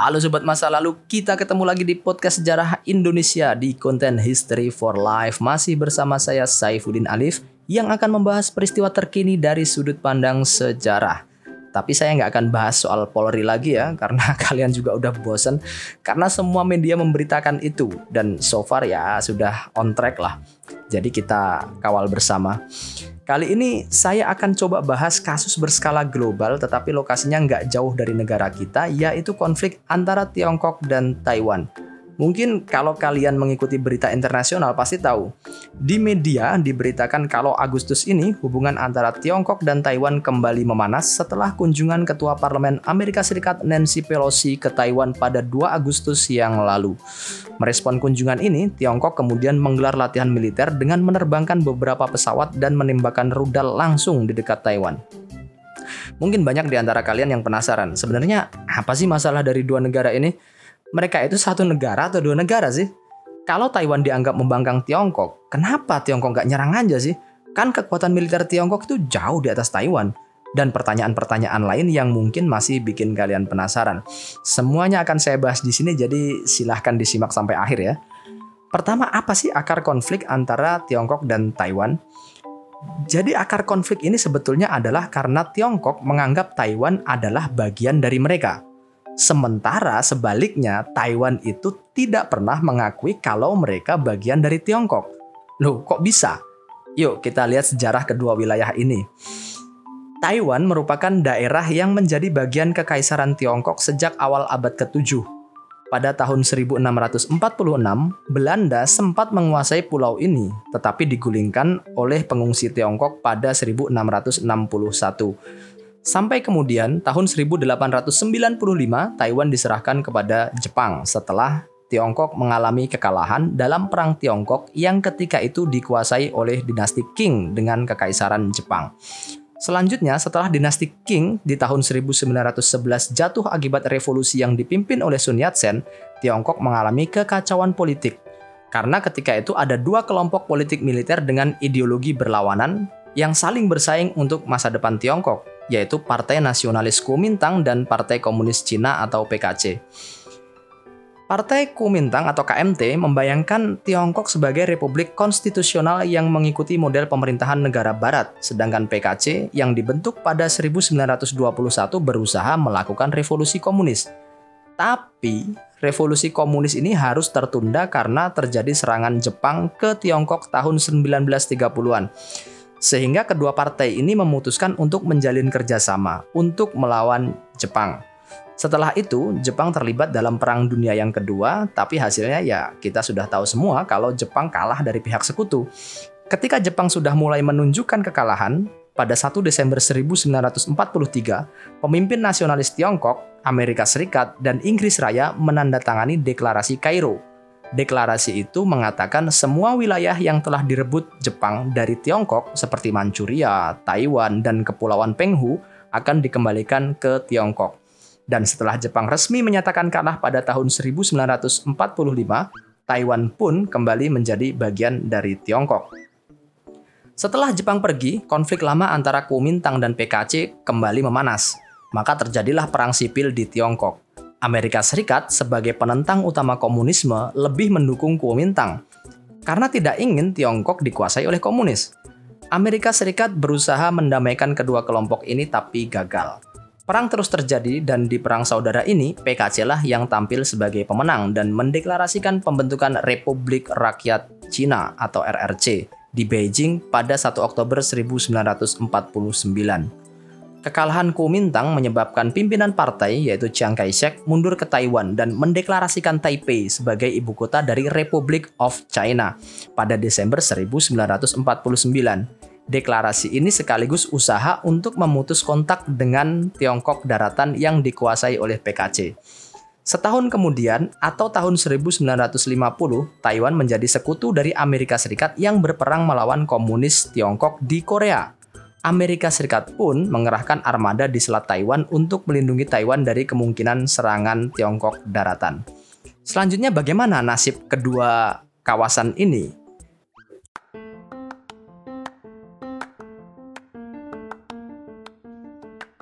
Halo Sobat Masa Lalu, kita ketemu lagi di podcast sejarah Indonesia di konten History for Life. Masih bersama saya Saifuddin Alif yang akan membahas peristiwa terkini dari sudut pandang sejarah. Tapi saya nggak akan bahas soal Polri lagi ya, karena kalian juga udah bosen. Karena semua media memberitakan itu, dan so far ya sudah on track lah. Jadi kita kawal bersama. Kali ini saya akan coba bahas kasus berskala global tetapi lokasinya nggak jauh dari negara kita yaitu konflik antara Tiongkok dan Taiwan. Mungkin kalau kalian mengikuti berita internasional pasti tahu. Di media diberitakan kalau Agustus ini hubungan antara Tiongkok dan Taiwan kembali memanas setelah kunjungan Ketua Parlemen Amerika Serikat Nancy Pelosi ke Taiwan pada 2 Agustus yang lalu. Merespon kunjungan ini, Tiongkok kemudian menggelar latihan militer dengan menerbangkan beberapa pesawat dan menembakkan rudal langsung di dekat Taiwan. Mungkin banyak di antara kalian yang penasaran, sebenarnya apa sih masalah dari dua negara ini? Mereka itu satu negara atau dua negara sih? Kalau Taiwan dianggap membangkang Tiongkok, kenapa Tiongkok nggak nyerang aja sih? Kan kekuatan militer Tiongkok itu jauh di atas Taiwan. Dan pertanyaan-pertanyaan lain yang mungkin masih bikin kalian penasaran. Semuanya akan saya bahas di sini, jadi silahkan disimak sampai akhir ya. Pertama, apa sih akar konflik antara Tiongkok dan Taiwan? Jadi akar konflik ini sebetulnya adalah karena Tiongkok menganggap Taiwan adalah bagian dari mereka. Sementara sebaliknya, Taiwan itu tidak pernah mengakui kalau mereka bagian dari Tiongkok. Loh, kok bisa? Yuk kita lihat sejarah kedua wilayah ini. Taiwan merupakan daerah yang menjadi bagian kekaisaran Tiongkok sejak awal abad ke-7. Pada tahun 1646, Belanda sempat menguasai pulau ini, tetapi digulingkan oleh pengungsi Tiongkok pada 1661. Sampai kemudian tahun 1895 Taiwan diserahkan kepada Jepang setelah Tiongkok mengalami kekalahan dalam perang Tiongkok yang ketika itu dikuasai oleh dinasti Qing dengan kekaisaran Jepang. Selanjutnya, setelah dinasti Qing di tahun 1911 jatuh akibat revolusi yang dipimpin oleh Sun Yat-sen, Tiongkok mengalami kekacauan politik. Karena ketika itu ada dua kelompok politik militer dengan ideologi berlawanan yang saling bersaing untuk masa depan Tiongkok, yaitu Partai Nasionalis Kuomintang dan Partai Komunis Cina atau PKC. Partai Kuomintang atau KMT membayangkan Tiongkok sebagai republik konstitusional yang mengikuti model pemerintahan negara barat, sedangkan PKC yang dibentuk pada 1921 berusaha melakukan revolusi komunis. Tapi, revolusi komunis ini harus tertunda karena terjadi serangan Jepang ke Tiongkok tahun 1930-an. Sehingga kedua partai ini memutuskan untuk menjalin kerjasama untuk melawan Jepang. Setelah itu, Jepang terlibat dalam Perang Dunia yang kedua, tapi hasilnya ya kita sudah tahu semua kalau Jepang kalah dari pihak sekutu. Ketika Jepang sudah mulai menunjukkan kekalahan, pada 1 Desember 1943, pemimpin nasionalis Tiongkok, Amerika Serikat, dan Inggris Raya menandatangani deklarasi Kairo Deklarasi itu mengatakan semua wilayah yang telah direbut Jepang dari Tiongkok seperti Manchuria, Taiwan, dan Kepulauan Penghu akan dikembalikan ke Tiongkok. Dan setelah Jepang resmi menyatakan kalah pada tahun 1945, Taiwan pun kembali menjadi bagian dari Tiongkok. Setelah Jepang pergi, konflik lama antara Kuomintang dan PKC kembali memanas. Maka terjadilah perang sipil di Tiongkok. Amerika Serikat sebagai penentang utama komunisme lebih mendukung Kuomintang karena tidak ingin Tiongkok dikuasai oleh komunis. Amerika Serikat berusaha mendamaikan kedua kelompok ini tapi gagal. Perang terus terjadi dan di perang saudara ini PKC lah yang tampil sebagai pemenang dan mendeklarasikan pembentukan Republik Rakyat Cina atau RRC di Beijing pada 1 Oktober 1949. Kekalahan Kuomintang menyebabkan pimpinan partai yaitu Chiang Kai-shek mundur ke Taiwan dan mendeklarasikan Taipei sebagai ibu kota dari Republic of China pada Desember 1949. Deklarasi ini sekaligus usaha untuk memutus kontak dengan Tiongkok daratan yang dikuasai oleh PKC. Setahun kemudian, atau tahun 1950, Taiwan menjadi sekutu dari Amerika Serikat yang berperang melawan komunis Tiongkok di Korea. Amerika Serikat pun mengerahkan armada di Selat Taiwan untuk melindungi Taiwan dari kemungkinan serangan Tiongkok daratan. Selanjutnya bagaimana nasib kedua kawasan ini?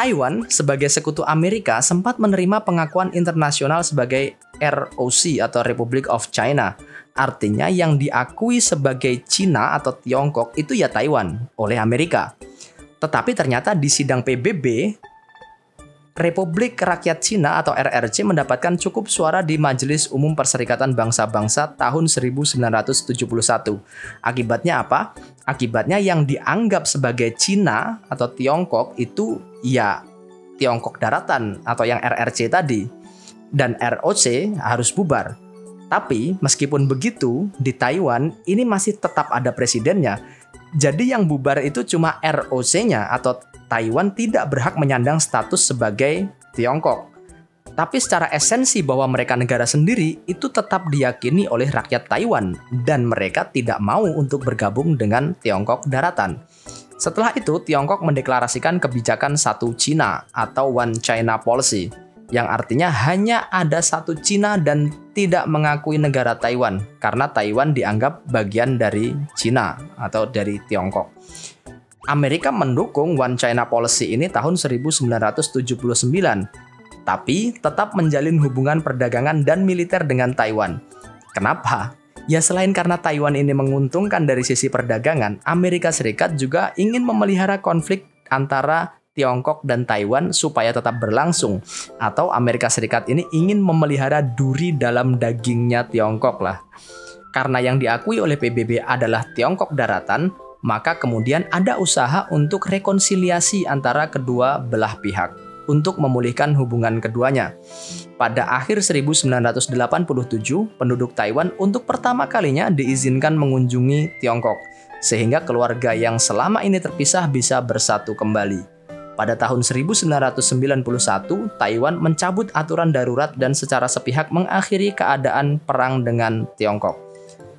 Taiwan sebagai sekutu Amerika sempat menerima pengakuan internasional sebagai ROC atau Republic of China. Artinya yang diakui sebagai Cina atau Tiongkok itu ya Taiwan oleh Amerika. Tetapi ternyata di sidang PBB Republik Rakyat Cina atau RRC mendapatkan cukup suara di Majelis Umum Perserikatan Bangsa-Bangsa tahun 1971. Akibatnya apa? Akibatnya yang dianggap sebagai Cina atau Tiongkok itu ya Tiongkok daratan atau yang RRC tadi. Dan ROC harus bubar. Tapi meskipun begitu, di Taiwan ini masih tetap ada presidennya. Jadi yang bubar itu cuma ROC-nya atau Taiwan tidak berhak menyandang status sebagai Tiongkok. Tapi secara esensi bahwa mereka negara sendiri itu tetap diyakini oleh rakyat Taiwan dan mereka tidak mau untuk bergabung dengan Tiongkok daratan. Setelah itu, Tiongkok mendeklarasikan kebijakan satu Cina atau One China Policy yang artinya hanya ada satu Cina dan tidak mengakui negara Taiwan karena Taiwan dianggap bagian dari Cina atau dari Tiongkok. Amerika mendukung One China Policy ini tahun 1979, tapi tetap menjalin hubungan perdagangan dan militer dengan Taiwan. Kenapa? Ya selain karena Taiwan ini menguntungkan dari sisi perdagangan, Amerika Serikat juga ingin memelihara konflik antara Tiongkok dan Taiwan supaya tetap berlangsung atau Amerika Serikat ini ingin memelihara duri dalam dagingnya Tiongkok lah. Karena yang diakui oleh PBB adalah Tiongkok daratan, maka kemudian ada usaha untuk rekonsiliasi antara kedua belah pihak untuk memulihkan hubungan keduanya. Pada akhir 1987, penduduk Taiwan untuk pertama kalinya diizinkan mengunjungi Tiongkok, sehingga keluarga yang selama ini terpisah bisa bersatu kembali. Pada tahun 1991, Taiwan mencabut aturan darurat dan secara sepihak mengakhiri keadaan perang dengan Tiongkok.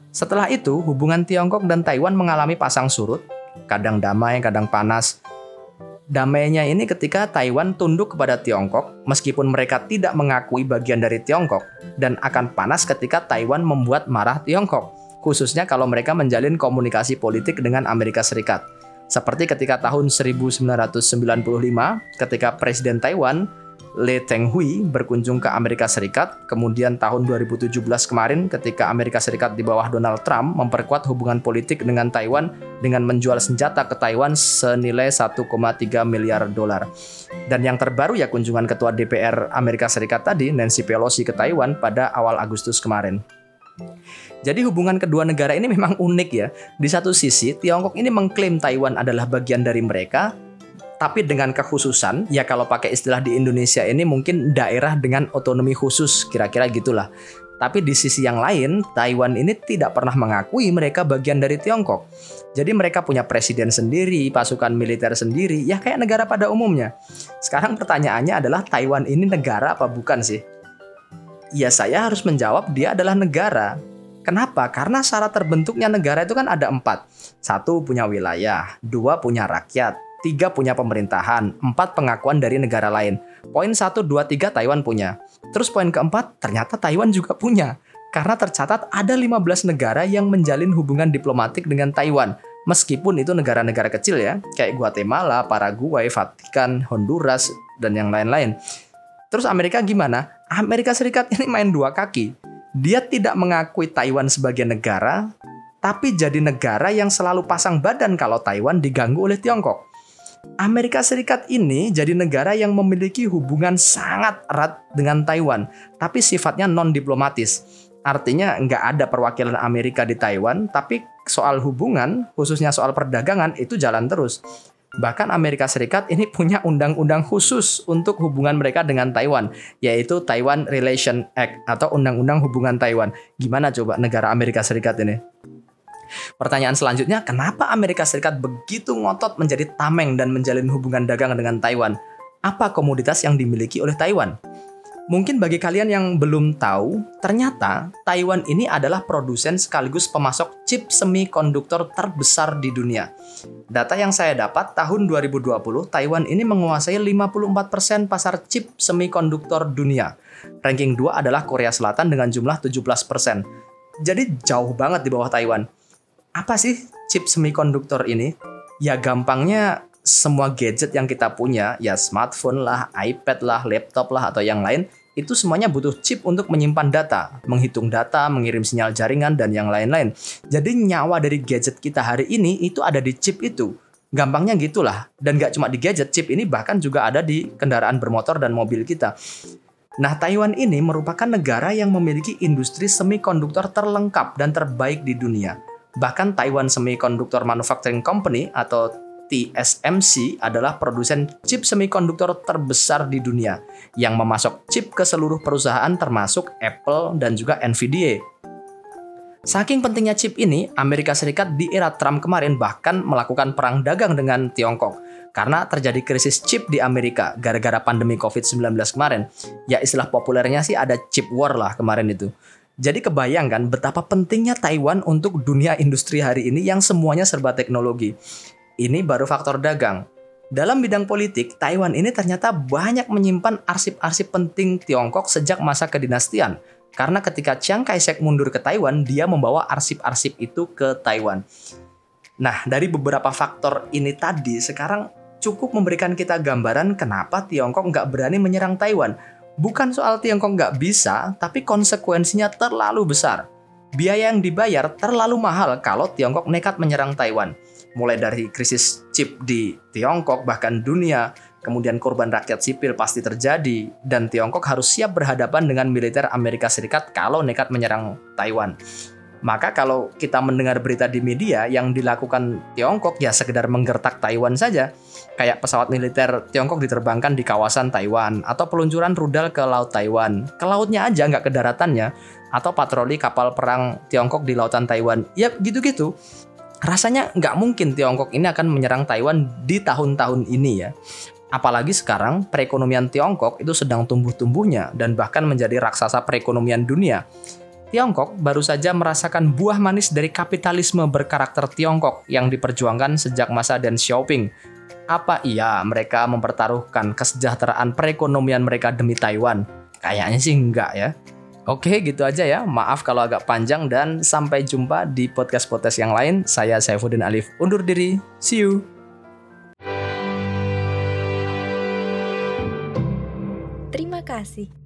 Setelah itu, hubungan Tiongkok dan Taiwan mengalami pasang surut, kadang damai, kadang panas. Damainya ini ketika Taiwan tunduk kepada Tiongkok, meskipun mereka tidak mengakui bagian dari Tiongkok, dan akan panas ketika Taiwan membuat marah Tiongkok, khususnya kalau mereka menjalin komunikasi politik dengan Amerika Serikat. Seperti ketika tahun 1995, ketika Presiden Taiwan Lee Teng-hui berkunjung ke Amerika Serikat. Kemudian tahun 2017 kemarin ketika Amerika Serikat di bawah Donald Trump memperkuat hubungan politik dengan Taiwan dengan menjual senjata ke Taiwan senilai 1,3 miliar dolar. Dan yang terbaru ya kunjungan Ketua DPR Amerika Serikat tadi Nancy Pelosi ke Taiwan pada awal Agustus kemarin. Jadi hubungan kedua negara ini memang unik ya. Di satu sisi, Tiongkok ini mengklaim Taiwan adalah bagian dari mereka, tapi dengan kekhususan ya kalau pakai istilah di Indonesia ini mungkin daerah dengan otonomi khusus kira-kira gitulah. Tapi di sisi yang lain, Taiwan ini tidak pernah mengakui mereka bagian dari Tiongkok. Jadi mereka punya presiden sendiri, pasukan militer sendiri, ya kayak negara pada umumnya. Sekarang pertanyaannya adalah Taiwan ini negara apa bukan sih? Ya saya harus menjawab dia adalah negara. Kenapa? Karena syarat terbentuknya negara itu kan ada empat. Satu punya wilayah, dua punya rakyat, tiga punya pemerintahan, empat pengakuan dari negara lain. Poin satu, dua, tiga Taiwan punya. Terus poin keempat, ternyata Taiwan juga punya. Karena tercatat ada 15 negara yang menjalin hubungan diplomatik dengan Taiwan. Meskipun itu negara-negara kecil ya, kayak Guatemala, Paraguay, Vatikan, Honduras, dan yang lain-lain. Terus Amerika gimana? Amerika Serikat ini main dua kaki. Dia tidak mengakui Taiwan sebagai negara, tapi jadi negara yang selalu pasang badan kalau Taiwan diganggu oleh Tiongkok. Amerika Serikat ini jadi negara yang memiliki hubungan sangat erat dengan Taiwan, tapi sifatnya non-diplomatis. Artinya nggak ada perwakilan Amerika di Taiwan, tapi soal hubungan, khususnya soal perdagangan, itu jalan terus. Bahkan Amerika Serikat ini punya undang-undang khusus untuk hubungan mereka dengan Taiwan, yaitu Taiwan Relation Act atau Undang-Undang Hubungan Taiwan. Gimana coba negara Amerika Serikat ini? Pertanyaan selanjutnya, kenapa Amerika Serikat begitu ngotot menjadi tameng dan menjalin hubungan dagang dengan Taiwan? Apa komoditas yang dimiliki oleh Taiwan? Mungkin bagi kalian yang belum tahu, ternyata Taiwan ini adalah produsen sekaligus pemasok chip semikonduktor terbesar di dunia. Data yang saya dapat tahun 2020, Taiwan ini menguasai 54% pasar chip semikonduktor dunia. Ranking 2 adalah Korea Selatan dengan jumlah 17%. Jadi jauh banget di bawah Taiwan apa sih chip semikonduktor ini? Ya gampangnya semua gadget yang kita punya, ya smartphone lah, iPad lah, laptop lah, atau yang lain, itu semuanya butuh chip untuk menyimpan data, menghitung data, mengirim sinyal jaringan, dan yang lain-lain. Jadi nyawa dari gadget kita hari ini itu ada di chip itu. Gampangnya gitulah. Dan gak cuma di gadget, chip ini bahkan juga ada di kendaraan bermotor dan mobil kita. Nah, Taiwan ini merupakan negara yang memiliki industri semikonduktor terlengkap dan terbaik di dunia. Bahkan Taiwan Semiconductor Manufacturing Company atau TSMC adalah produsen chip semikonduktor terbesar di dunia yang memasok chip ke seluruh perusahaan termasuk Apple dan juga Nvidia. Saking pentingnya chip ini, Amerika Serikat di era Trump kemarin bahkan melakukan perang dagang dengan Tiongkok karena terjadi krisis chip di Amerika gara-gara pandemi COVID-19 kemarin. Ya istilah populernya sih ada chip war lah kemarin itu. Jadi kebayangkan betapa pentingnya Taiwan untuk dunia industri hari ini yang semuanya serba teknologi. Ini baru faktor dagang. Dalam bidang politik, Taiwan ini ternyata banyak menyimpan arsip-arsip penting Tiongkok sejak masa kedinastian. Karena ketika Chiang Kai-shek mundur ke Taiwan, dia membawa arsip-arsip itu ke Taiwan. Nah, dari beberapa faktor ini tadi, sekarang cukup memberikan kita gambaran kenapa Tiongkok nggak berani menyerang Taiwan Bukan soal Tiongkok nggak bisa, tapi konsekuensinya terlalu besar. Biaya yang dibayar terlalu mahal kalau Tiongkok nekat menyerang Taiwan. Mulai dari krisis chip di Tiongkok, bahkan dunia, kemudian korban rakyat sipil pasti terjadi, dan Tiongkok harus siap berhadapan dengan militer Amerika Serikat kalau nekat menyerang Taiwan. Maka kalau kita mendengar berita di media yang dilakukan Tiongkok ya sekedar menggertak Taiwan saja, kayak pesawat militer Tiongkok diterbangkan di kawasan Taiwan atau peluncuran rudal ke laut Taiwan, ke lautnya aja nggak ke daratannya, atau patroli kapal perang Tiongkok di lautan Taiwan, ya gitu-gitu. Rasanya nggak mungkin Tiongkok ini akan menyerang Taiwan di tahun-tahun ini ya. Apalagi sekarang perekonomian Tiongkok itu sedang tumbuh-tumbuhnya dan bahkan menjadi raksasa perekonomian dunia. Tiongkok baru saja merasakan buah manis dari kapitalisme berkarakter Tiongkok yang diperjuangkan sejak masa Deng Xiaoping. Apa iya mereka mempertaruhkan kesejahteraan perekonomian mereka demi Taiwan? Kayaknya sih enggak ya. Oke, gitu aja ya. Maaf kalau agak panjang dan sampai jumpa di podcast-podcast yang lain. Saya Saifuddin Alif undur diri. See you. Terima kasih.